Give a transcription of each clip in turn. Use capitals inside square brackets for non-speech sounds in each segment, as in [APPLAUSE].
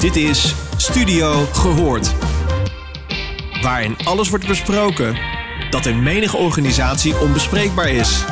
Dit is Studio Gehoord. Waarin alles wordt besproken dat in menige organisatie onbespreekbaar is.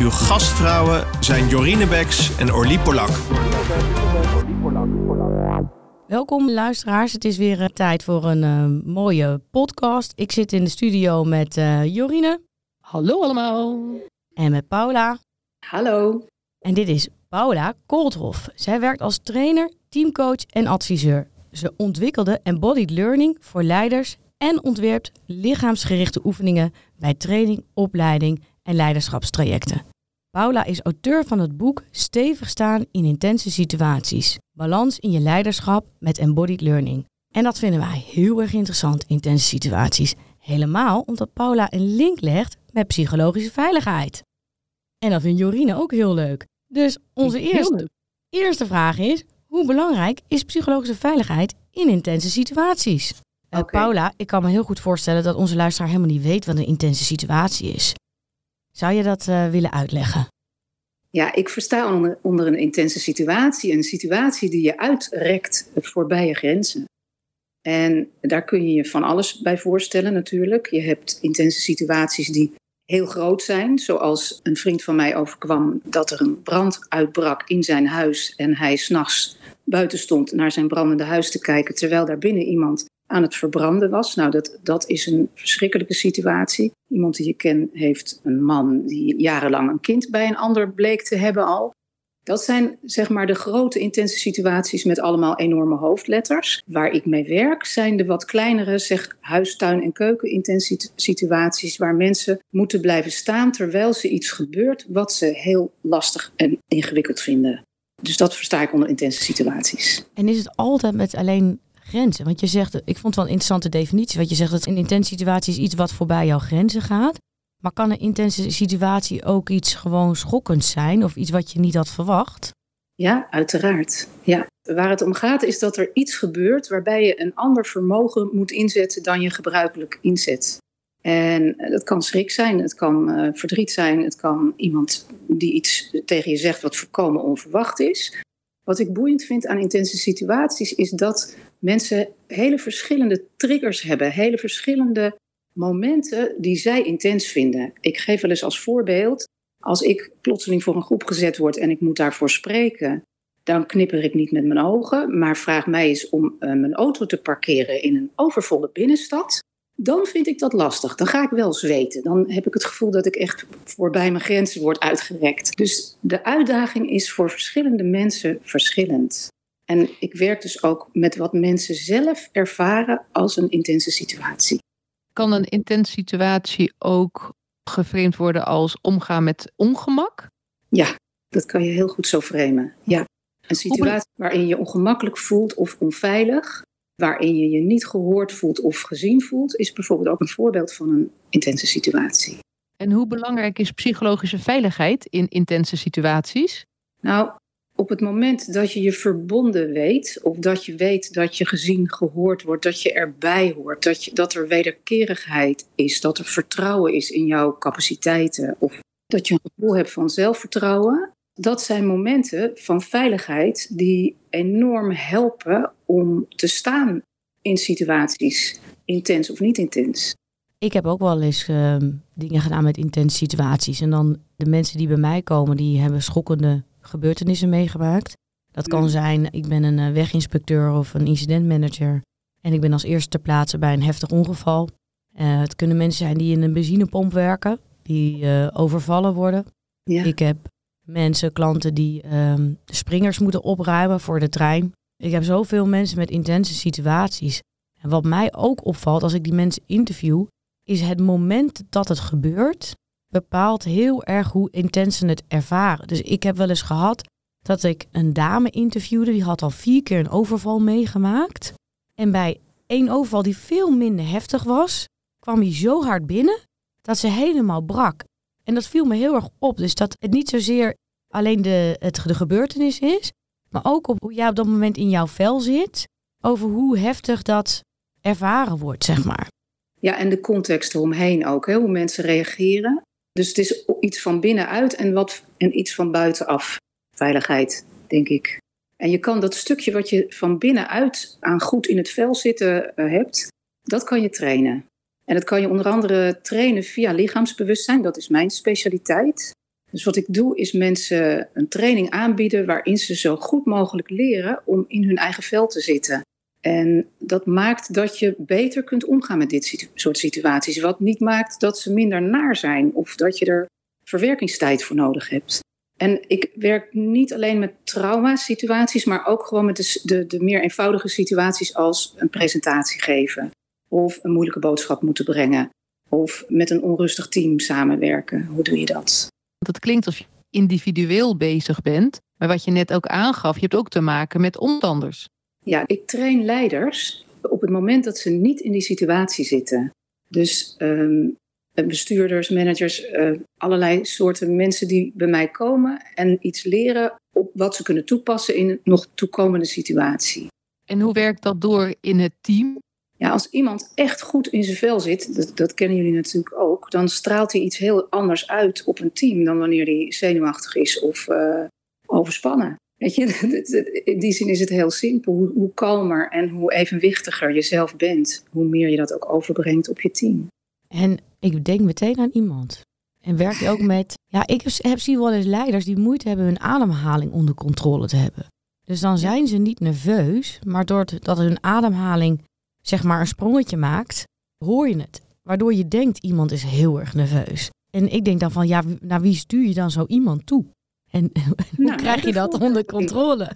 Uw gastvrouwen zijn Jorine Beks en Orlie Polak. Welkom luisteraars, het is weer eh, tijd voor een eh, mooie podcast. Ik zit in de studio met eh, Jorine Hallo allemaal. en met Paula. Hallo. En dit is Paula Koolthof. Zij werkt als trainer, teamcoach en adviseur. Ze ontwikkelde embodied learning voor leiders en ontwerpt lichaamsgerichte oefeningen bij training, opleiding en leiderschapstrajecten. Paula is auteur van het boek Stevig staan in intense situaties. Balans in je leiderschap met embodied learning. En dat vinden wij heel erg interessant, intense situaties. Helemaal omdat Paula een link legt met psychologische veiligheid. En dat vindt Jorine ook heel leuk. Dus onze eerste, eerste vraag is: hoe belangrijk is psychologische veiligheid in intense situaties? Eh. Paula, ik kan me heel goed voorstellen dat onze luisteraar helemaal niet weet wat een intense situatie is. Zou je dat eh, willen uitleggen? Ja, ik versta onder, onder een intense situatie een situatie die je uitrekt voorbij je grenzen. En daar kun je je van alles bij voorstellen natuurlijk. Je hebt intense situaties die heel groot zijn, zoals een vriend van mij overkwam dat er een brand uitbrak in zijn huis en hij s'nachts buiten stond naar zijn brandende huis te kijken, terwijl daar binnen iemand aan het verbranden was. Nou, dat, dat is een verschrikkelijke situatie. Iemand die je kent heeft een man die jarenlang een kind bij een ander bleek te hebben al. Dat zijn zeg maar de grote intense situaties met allemaal enorme hoofdletters. Waar ik mee werk zijn de wat kleinere, zeg huis, tuin en keuken intense situaties waar mensen moeten blijven staan terwijl ze iets gebeurt wat ze heel lastig en ingewikkeld vinden. Dus dat versta ik onder intense situaties. En is het altijd met alleen grenzen? Want je zegt, ik vond het wel een interessante definitie, want je zegt dat een intense situatie is iets wat voorbij jouw grenzen gaat. Maar kan een intense situatie ook iets gewoon schokkends zijn of iets wat je niet had verwacht? Ja, uiteraard. Ja. Waar het om gaat is dat er iets gebeurt waarbij je een ander vermogen moet inzetten dan je gebruikelijk inzet. En dat kan schrik zijn, het kan eh, verdriet zijn, het kan iemand die iets tegen je zegt wat volkomen onverwacht is. Wat ik boeiend vind aan intense situaties is dat mensen hele verschillende triggers hebben, hele verschillende momenten die zij intens vinden. Ik geef wel eens als voorbeeld, als ik plotseling voor een groep gezet word en ik moet daarvoor spreken, dan knipper ik niet met mijn ogen, maar vraag mij eens om eh, mijn auto te parkeren in een overvolle binnenstad. Dan vind ik dat lastig. Dan ga ik wel zweten. Dan heb ik het gevoel dat ik echt voorbij mijn grenzen word uitgerekt. Dus de uitdaging is voor verschillende mensen verschillend. En ik werk dus ook met wat mensen zelf ervaren als een intense situatie. Kan een intense situatie ook geframed worden als omgaan met ongemak? Ja, dat kan je heel goed zo framen. Ja. Een situatie waarin je je ongemakkelijk voelt of onveilig, waarin je je niet gehoord voelt of gezien voelt, is bijvoorbeeld ook een voorbeeld van een intense situatie. En hoe belangrijk is psychologische veiligheid in intense situaties? Nou, op het moment dat je je verbonden weet, of dat je weet dat je gezien, gehoord wordt, dat je erbij hoort, dat, je, dat er wederkerigheid is, dat er vertrouwen is in jouw capaciteiten, of dat je een gevoel hebt van zelfvertrouwen, dat zijn momenten van veiligheid die enorm helpen om te staan in situaties, intens of niet intens. Ik heb ook wel eens ehm, dingen gedaan met intense situaties. En dan de mensen die bij mij komen, die hebben schokkende gebeurtenissen meegemaakt. Dat kan zijn, ik ben een eh, weginspecteur of een incidentmanager. En ik ben als eerste ter plaatse bij een heftig ongeval. Eh, het kunnen mensen zijn die in een benzinepomp werken, die eh, overvallen worden. Ja. Ik heb mensen, klanten die ehm, springers moeten opruimen voor de trein. Ik heb zoveel mensen met intense situaties. En wat mij ook opvalt als ik die mensen interview, is het moment dat het gebeurt, bepaalt heel erg hoe intens ze het ervaren. Dus ik heb wel eens gehad dat ik een dame interviewde, die had al vier keer een overval meegemaakt. En bij één overval die veel minder heftig was, kwam hij zo hard binnen dat ze helemaal brak. En dat viel me heel erg op. Dus dat het niet zozeer alleen de, het, de gebeurtenis is, maar ook op hoe jij op dat moment in jouw vel zit, over hoe heftig dat ervaren wordt, zeg maar. Ja, en de context eromheen ook, hè, hoe mensen reageren. Dus het is iets van binnenuit en, wat, en iets van buitenaf. Veiligheid, denk ik. En je kan dat stukje wat je van binnenuit aan goed in het vel zitten uh, hebt, dat kan je trainen. En dat kan je onder andere trainen via lichaamsbewustzijn. Dat is mijn specialiteit. Dus wat ik doe is mensen een training aanbieden waarin ze zo goed mogelijk leren om in hun eigen vel te zitten. En dat maakt dat je beter kunt omgaan met dit soort situaties. Wat niet maakt dat ze minder naar zijn of dat je er verwerkingstijd voor nodig hebt. En ik werk niet alleen met trauma-situaties, maar ook gewoon met de, de, de meer eenvoudige situaties als een presentatie geven of een moeilijke boodschap moeten brengen of met een onrustig team samenwerken. Hoe doe je dat? Het klinkt alsof je individueel bezig bent, maar wat je net ook aangaf, je hebt ook te maken met omstanders. Ja, ik train leiders op het moment dat ze niet in die situatie zitten. Dus um, bestuurders, managers, uh, allerlei soorten mensen die bij mij komen en iets leren op wat ze kunnen toepassen in een nog toekomende situatie. En hoe werkt dat door in het team? Ja, als iemand echt goed in zijn vel zit, dat, dat, kennen jullie natuurlijk ook, dan straalt hij iets heel anders uit op een team dan wanneer hij zenuwachtig is of uh, overspannen. Weet je, [LAUGHS] in die zin is het heel simpel. Hoe, hoe kalmer en hoe evenwichtiger je zelf bent, hoe meer je dat ook overbrengt op je team. En ik denk meteen aan iemand. En werk je ook [LAUGHS] met. Ja, ik heb, zie wel eens leiders die moeite hebben hun ademhaling onder controle te hebben. Dus dan zijn ze niet nerveus, maar doordat hun ademhaling zeg maar een sprongetje maakt, hoor je het. Waardoor je denkt iemand is heel erg nerveus. En ik denk dan van ja, naar wie stuur je dan zo iemand toe? En [LAUGHS] hoe nou, krijg je dat onder controle?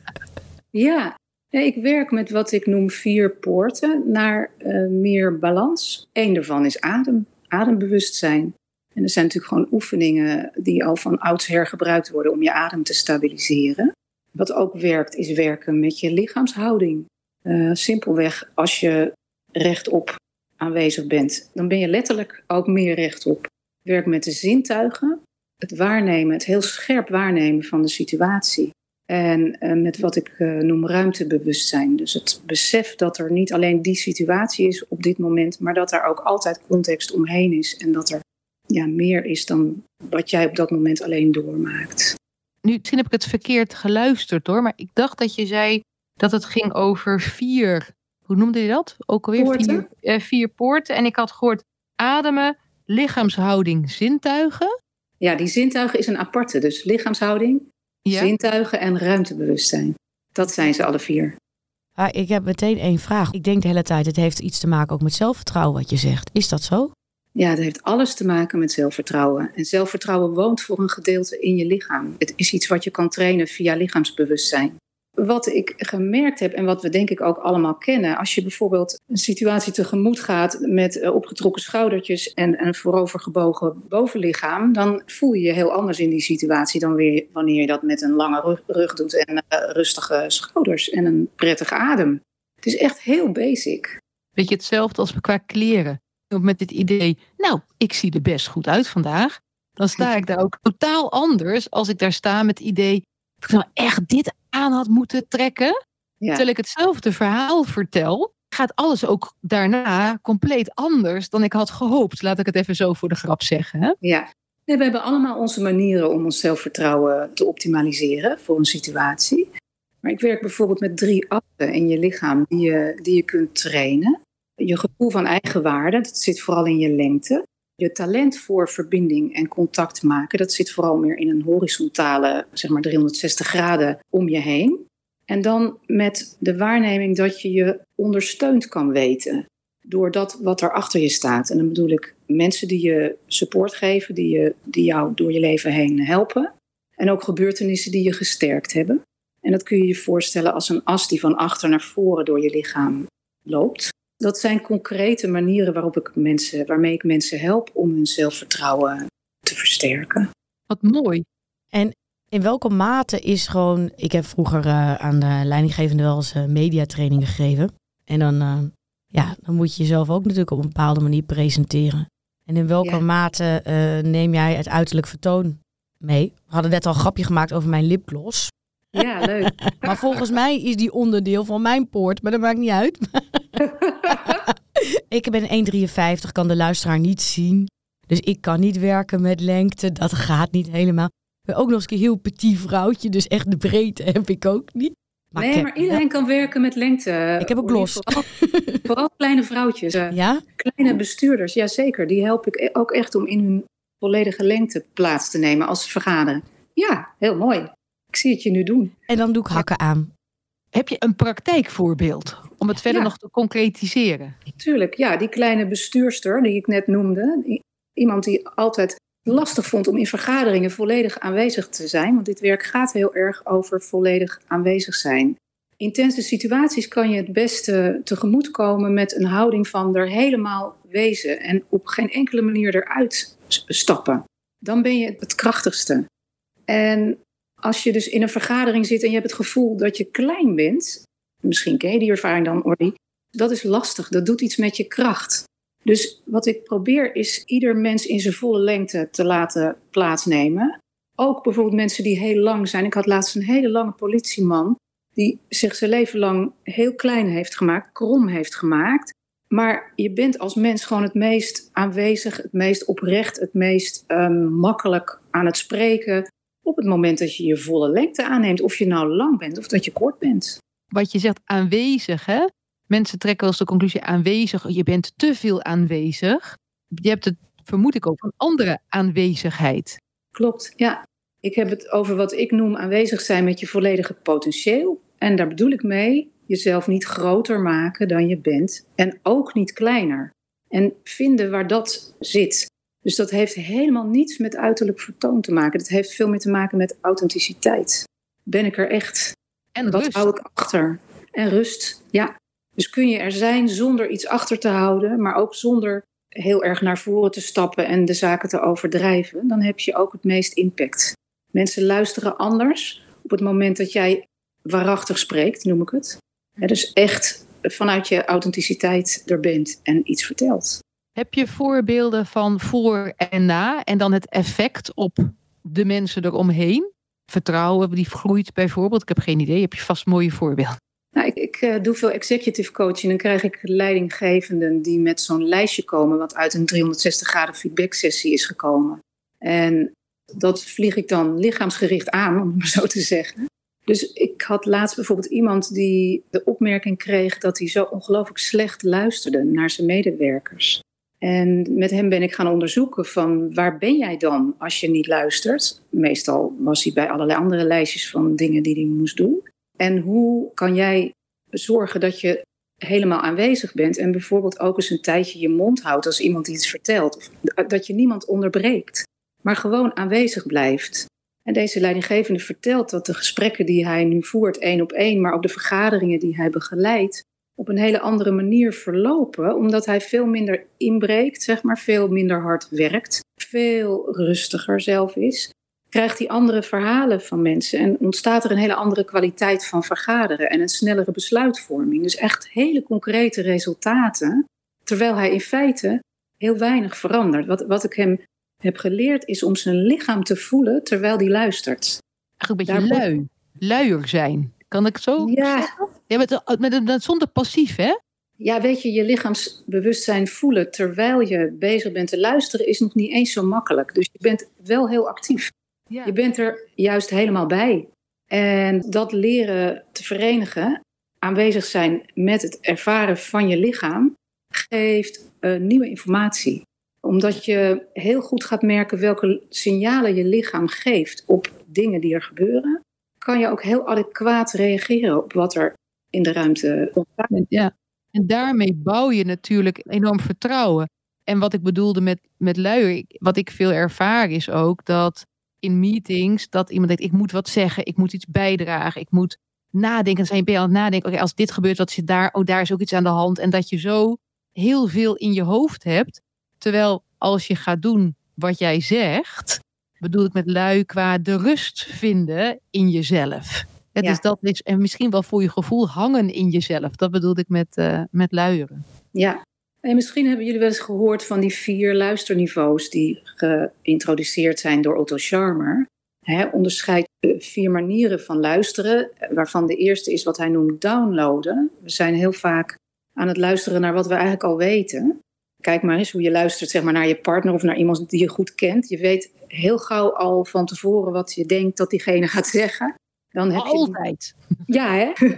Ja, ik werk met wat ik noem vier poorten naar uh, meer balans. Eén daarvan is adem, adembewustzijn. En er zijn natuurlijk gewoon oefeningen die al van oudsher gebruikt worden om je adem te stabiliseren. Wat ook werkt, is werken met je lichaamshouding. Uh, simpelweg, als je rechtop aanwezig bent, dan ben je letterlijk ook meer rechtop. Werk met de zintuigen het waarnemen, het heel scherp waarnemen van de situatie. En uh, met wat ik uh, noem ruimtebewustzijn. Dus het besef dat er niet alleen die situatie is op dit moment, maar dat er ook altijd context omheen is. En dat er ja, meer is dan wat jij op dat moment alleen doormaakt. Nu, misschien heb ik het verkeerd geluisterd hoor, maar ik dacht dat je zei dat het ging over vier, hoe noemde je dat? Ook alweer poorten? Vier, uh, vier poorten. En ik had gehoord ademen, lichaamshouding, zintuigen. Ja, die zintuigen is een aparte. Dus lichaamshouding, zintuigen en ruimtebewustzijn. Dat zijn ze alle vier. Ah, ik heb meteen één vraag. Ik denk de hele tijd, het heeft iets te maken ook met zelfvertrouwen wat je zegt. Is dat zo? Ja, het heeft alles te maken met zelfvertrouwen. En zelfvertrouwen woont voor een gedeelte in je lichaam. Het is iets wat je kan trainen via lichaamsbewustzijn. Wat ik gemerkt heb en wat we denk ik ook allemaal kennen, als je bijvoorbeeld een situatie tegemoet gaat met eh, opgetrokken schoudertjes en een voorovergebogen bovenlichaam, dan voel je je heel anders in die situatie dan weer wanneer je dat met een lange rug, doet en uh, rustige schouders en een prettige adem. Het is echt heel basic. Weet je hetzelfde als qua kleren? Met dit idee, nou, ik zie er best goed uit vandaag. Dan sta ik daar ook totaal anders als ik daar sta met het idee, ik nou echt dit aan had moeten trekken. Terwijl ik hetzelfde verhaal vertel, gaat alles ook daarna compleet anders dan ik had gehoopt. Laat ik het even zo voor de grap zeggen. Hè? Ja. we hebben allemaal onze manieren om ons zelfvertrouwen te optimaliseren voor een situatie. Maar ik werk bijvoorbeeld met drie assen in je lichaam die je, die je kunt trainen. Je gevoel van eigenwaarde, dat zit vooral in je lengte. Je talent voor verbinding en contact maken, dat zit vooral meer in een horizontale, zeg maar 360 graden om je heen. En dan met de waarneming dat je je ondersteund kan weten door dat wat er achter je staat. En dan bedoel ik mensen die je support geven, die, je, die jou door je leven heen helpen. En ook gebeurtenissen die je gesterkt hebben. En dat kun je je voorstellen als een as die van achter naar voren door je lichaam loopt dat zijn concrete manieren waarop ik mensen, waarmee ik mensen help om hun zelfvertrouwen te versterken. Wat mooi. En in welke mate is gewoon. Ik heb vroeger uh, aan de leidinggevende wel eens uh, mediatrainingen gegeven. En dan, uh, ja, dan moet je jezelf ook natuurlijk op een bepaalde manier presenteren. En in welke mate neem jij het uiterlijk vertoon mee? We hadden net al een grapje gemaakt over mijn lipgloss. Ja, leuk. [LAUGHS] maar volgens mij is die onderdeel van mijn poort, maar dat maakt niet uit. [LAUGHS] ik ben 1,53, kan de luisteraar niet zien. Dus ik kan niet werken met lengte, dat gaat niet helemaal. Ik ben ook nog eens een heel petit vrouwtje, dus echt de breedte heb ik ook niet. Maar nee, heb- maar iedereen kan werken met lengte. Ik heb een glos. Vooral, vooral [LAUGHS] kleine vrouwtjes. eh, Ja? Kleine bestuurders, jazeker. Die help ik e- ook echt om in hun volledige lengte plaats te nemen als ze vergaderen. Ja, heel mooi. Ik zie het je nu doen. En dan doe ik hakken aan. Heb je een praktijkvoorbeeld om het verder Ja. nog te concretiseren? Tuurlijk, ja, die kleine bestuurster die ik net noemde. Iemand die altijd lastig vond om in vergaderingen volledig aanwezig te zijn. Want dit werk gaat heel erg over volledig aanwezig zijn. Intense situaties kan je het beste tegemoetkomen met een houding van er helemaal wezen. En op geen enkele manier eruit stappen. Dan ben je het krachtigste. En als je dus in een vergadering zit en je hebt het gevoel dat je klein bent. Misschien ken je die ervaring dan, Orly dat is lastig. Dat doet iets met je kracht. Dus wat ik probeer is ieder mens in zijn volle lengte te laten plaatsnemen. Ook bijvoorbeeld mensen die heel lang zijn. Ik had laatst een hele lange politieman die zich zijn leven lang heel klein heeft gemaakt, krom heeft gemaakt. Maar je bent als mens gewoon het meest aanwezig, het meest oprecht, het meest ehm, makkelijk aan het spreken. Op het moment dat je je volle lengte aanneemt, of je nou lang bent of dat je kort bent. Wat je zegt aanwezig, hè? Mensen trekken wel eens de conclusie aanwezig. Je bent te veel aanwezig. Je hebt het, vermoed ik, ook een andere aanwezigheid. Klopt, ja. Ik heb het over wat ik noem aanwezig zijn met je volledige potentieel. En daar bedoel ik mee jezelf niet groter maken dan je bent en ook niet kleiner. En vinden waar dat zit. Dus dat heeft helemaal niets met uiterlijk vertoon te maken. Dat heeft veel meer te maken met authenticiteit. Ben ik er echt? En Wat rust. hou ik achter? En rust, ja. Dus kun je er zijn zonder iets achter te houden, maar ook zonder heel erg naar voren te stappen en de zaken te overdrijven, dan heb je ook het meest impact. Mensen luisteren anders op het moment dat jij waarachtig spreekt, noem ik het. Ja, dus echt vanuit je authenticiteit er bent en iets vertelt. Heb je voorbeelden van voor en na en dan het effect op de mensen eromheen? Vertrouwen die groeit bijvoorbeeld. Ik heb geen idee. Heb je vast mooie voorbeelden? Nou, ik, ik eh, doe veel executive coaching. Dan krijg ik leidinggevenden die met zo'n lijstje komen, wat uit een 360 graden feedback sessie is gekomen. En dat vlieg ik dan lichaamsgericht aan, om het maar zo te zeggen. Dus ik had laatst bijvoorbeeld iemand die de opmerking kreeg dat hij zo ongelooflijk slecht luisterde naar zijn medewerkers. En met hem ben ik gaan onderzoeken van waar ben jij dan als je niet luistert? Meestal was hij bij allerlei andere lijstjes van dingen die hij moest doen. En hoe kan jij zorgen dat je helemaal aanwezig bent en bijvoorbeeld ook eens een tijdje je mond houdt als iemand iets vertelt? Of dat je niemand onderbreekt, maar gewoon aanwezig blijft. En deze leidinggevende vertelt dat de gesprekken die hij nu voert, één op één, maar ook de vergaderingen die hij begeleidt, op een hele andere manier verlopen, omdat hij veel minder inbreekt, zeg maar, veel minder hard werkt, veel rustiger zelf is krijgt hij andere verhalen van mensen en ontstaat er een hele andere kwaliteit van vergaderen en een snellere besluitvorming. Dus echt hele concrete resultaten, terwijl hij in feite heel weinig verandert. Wat, wat ik hem heb geleerd is om zijn lichaam te voelen terwijl hij luistert. Eigenlijk een beetje lui. Luier zijn. Kan ik zo Ja. zeggen? Ja, met, met, met, zonder passief, hè? Ja, weet je, je lichaamsbewustzijn voelen terwijl je bezig bent te luisteren is nog niet eens zo makkelijk. Dus je bent wel heel actief. Ja. Je bent er juist helemaal bij. En dat leren te verenigen, aanwezig zijn met het ervaren van je lichaam, geeft eh, nieuwe informatie. Omdat je heel goed gaat merken welke signalen je lichaam geeft op dingen die er gebeuren, kan je ook heel adequaat reageren op wat er in de ruimte ontstaat. Ja. En daarmee bouw je natuurlijk enorm vertrouwen. En wat ik bedoelde met, met luier, wat ik veel ervaar is ook dat in meetings, dat iemand denkt, ik moet wat zeggen, ik moet iets bijdragen, ik moet nadenken. Dan zijn je aan het nadenken, oké, als dit gebeurt, wat zit daar? Oh, daar is ook iets aan de hand. En dat je zo heel veel in je hoofd hebt. Terwijl als je gaat doen wat jij zegt, bedoel ik met lui qua de rust vinden in jezelf. Het Ja. is dat is, en misschien wel voor je gevoel hangen in jezelf. Dat bedoelde ik met, eh, met luieren. Ja. En misschien hebben jullie wel eens gehoord van die vier luisterniveaus die geïntroduceerd zijn door Otto Scharmer. Hij onderscheidt vier manieren van luisteren, waarvan de eerste is wat hij noemt downloaden. We zijn heel vaak aan het luisteren naar wat we eigenlijk al weten. Kijk maar eens hoe je luistert zeg maar, naar je partner of naar iemand die je goed kent. Je weet heel gauw al van tevoren wat je denkt dat diegene gaat zeggen. Dan heb Altijd. Je, ja, hè? [LAUGHS]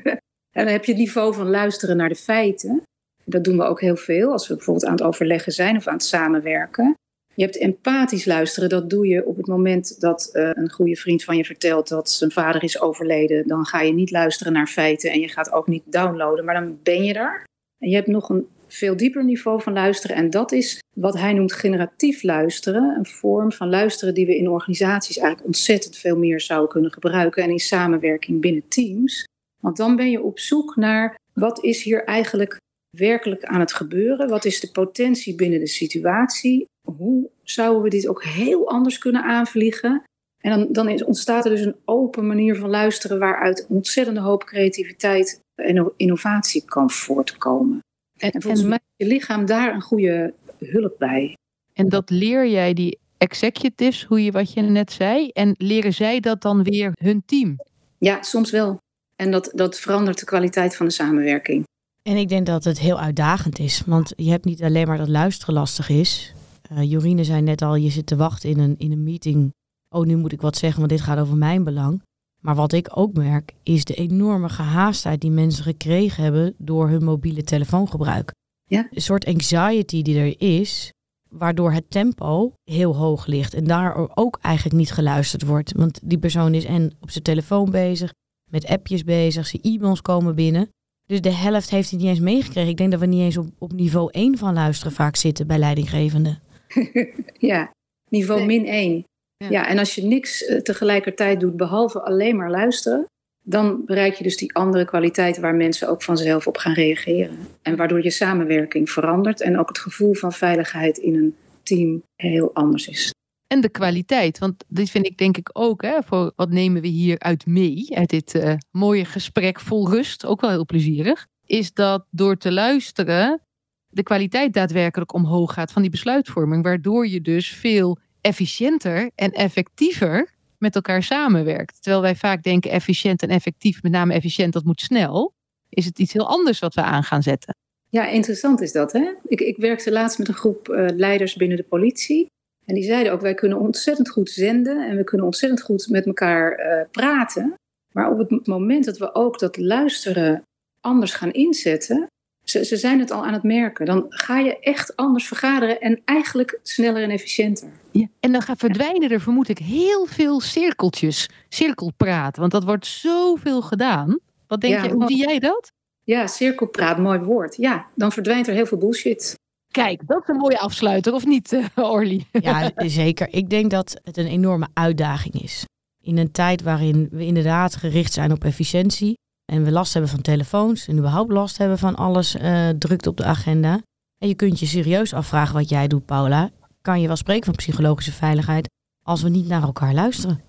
en dan heb je het niveau van luisteren naar de feiten. Dat doen we ook heel veel als we bijvoorbeeld aan het overleggen zijn of aan het samenwerken. Je hebt empathisch luisteren, dat doe je op het moment dat uh, een goede vriend van je vertelt dat zijn vader is overleden. Dan ga je niet luisteren naar feiten en je gaat ook niet downloaden, maar dan ben je daar. En je hebt nog een veel dieper niveau van luisteren en dat is wat hij noemt generatief luisteren. Een vorm van luisteren die we in organisaties eigenlijk ontzettend veel meer zouden kunnen gebruiken en in samenwerking binnen teams. Want dan ben je op zoek naar wat is hier eigenlijk werkelijk aan het gebeuren? Wat is de potentie binnen de situatie? Hoe zouden we dit ook heel anders kunnen aanvliegen? En dan, dan is, ontstaat er dus een open manier van luisteren waaruit ontzettende hoop creativiteit en innovatie kan voortkomen. En, en volgens mij is je lichaam daar een goede hulp bij. En dat leer jij die executives, hoe je wat je net zei, en leren zij dat dan weer hun team? Ja, soms wel. En dat, dat verandert de kwaliteit van de samenwerking. En ik denk dat het heel uitdagend is, want je hebt niet alleen maar dat luisteren lastig is. Uh, Jorine zei net al, je zit te wachten in een, in een meeting. Oh, nu moet ik wat zeggen, want dit gaat over mijn belang. Maar wat ik ook merk, is de enorme gehaastheid die mensen gekregen hebben door hun mobiele telefoongebruik. Ja. Een soort anxiety die er is, waardoor het tempo heel hoog ligt. En daar ook eigenlijk niet geluisterd wordt. Want die persoon is en op zijn telefoon bezig, met appjes bezig, zijn e-mails komen binnen. Dus de helft heeft hij niet eens meegekregen. Ik denk dat we niet eens op, op niveau 1 van luisteren vaak zitten bij leidinggevenden. [LAUGHS] ja, niveau nee. min 1. Ja. ja. en als je niks uh, tegelijkertijd doet behalve alleen maar luisteren, dan bereik je dus die andere kwaliteiten waar mensen ook vanzelf op gaan reageren. En waardoor je samenwerking verandert en ook het gevoel van veiligheid in een team heel anders is. En de kwaliteit, want dit vind ik denk ik ook, hè, voor wat nemen we hieruit mee, uit dit uh, mooie gesprek vol rust, ook wel heel plezierig, is dat door te luisteren de kwaliteit daadwerkelijk omhoog gaat van die besluitvorming, waardoor je dus veel efficiënter en effectiever met elkaar samenwerkt. Terwijl wij vaak denken efficiënt en effectief, met name efficiënt, dat moet snel, is het iets heel anders wat we aan gaan zetten. Ja, interessant is dat. Hè? Ik, ik werkte laatst met een groep uh, leiders binnen de politie. En die zeiden ook, wij kunnen ontzettend goed zenden en we kunnen ontzettend goed met elkaar uh, praten. Maar op het moment dat we ook dat luisteren anders gaan inzetten, ze, ze zijn het al aan het merken. Dan ga je echt anders vergaderen en eigenlijk sneller en efficiënter. Ja, en dan gaan verdwijnen er, vermoed ik, heel veel cirkeltjes, cirkelpraat. Want dat wordt zoveel gedaan. Wat denk Ja, je, hoe zie jij dat? Ja, cirkelpraat, mooi woord. Ja, dan verdwijnt er heel veel bullshit. Kijk, dat is een mooie afsluiter, of niet, eh, Orly? Ja, [LAUGHS] zeker. Ik denk dat het een enorme uitdaging is. In een tijd waarin we inderdaad gericht zijn op efficiëntie en we last hebben van telefoons en überhaupt last hebben van alles uh, drukt op de agenda. En je kunt je serieus afvragen wat jij doet, Paula. Kan je wel spreken van psychologische veiligheid als we niet naar elkaar luisteren?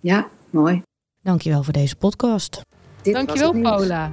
Ja, mooi. Dankjewel voor deze podcast. Dit Dankjewel, was het nieuws. Paula.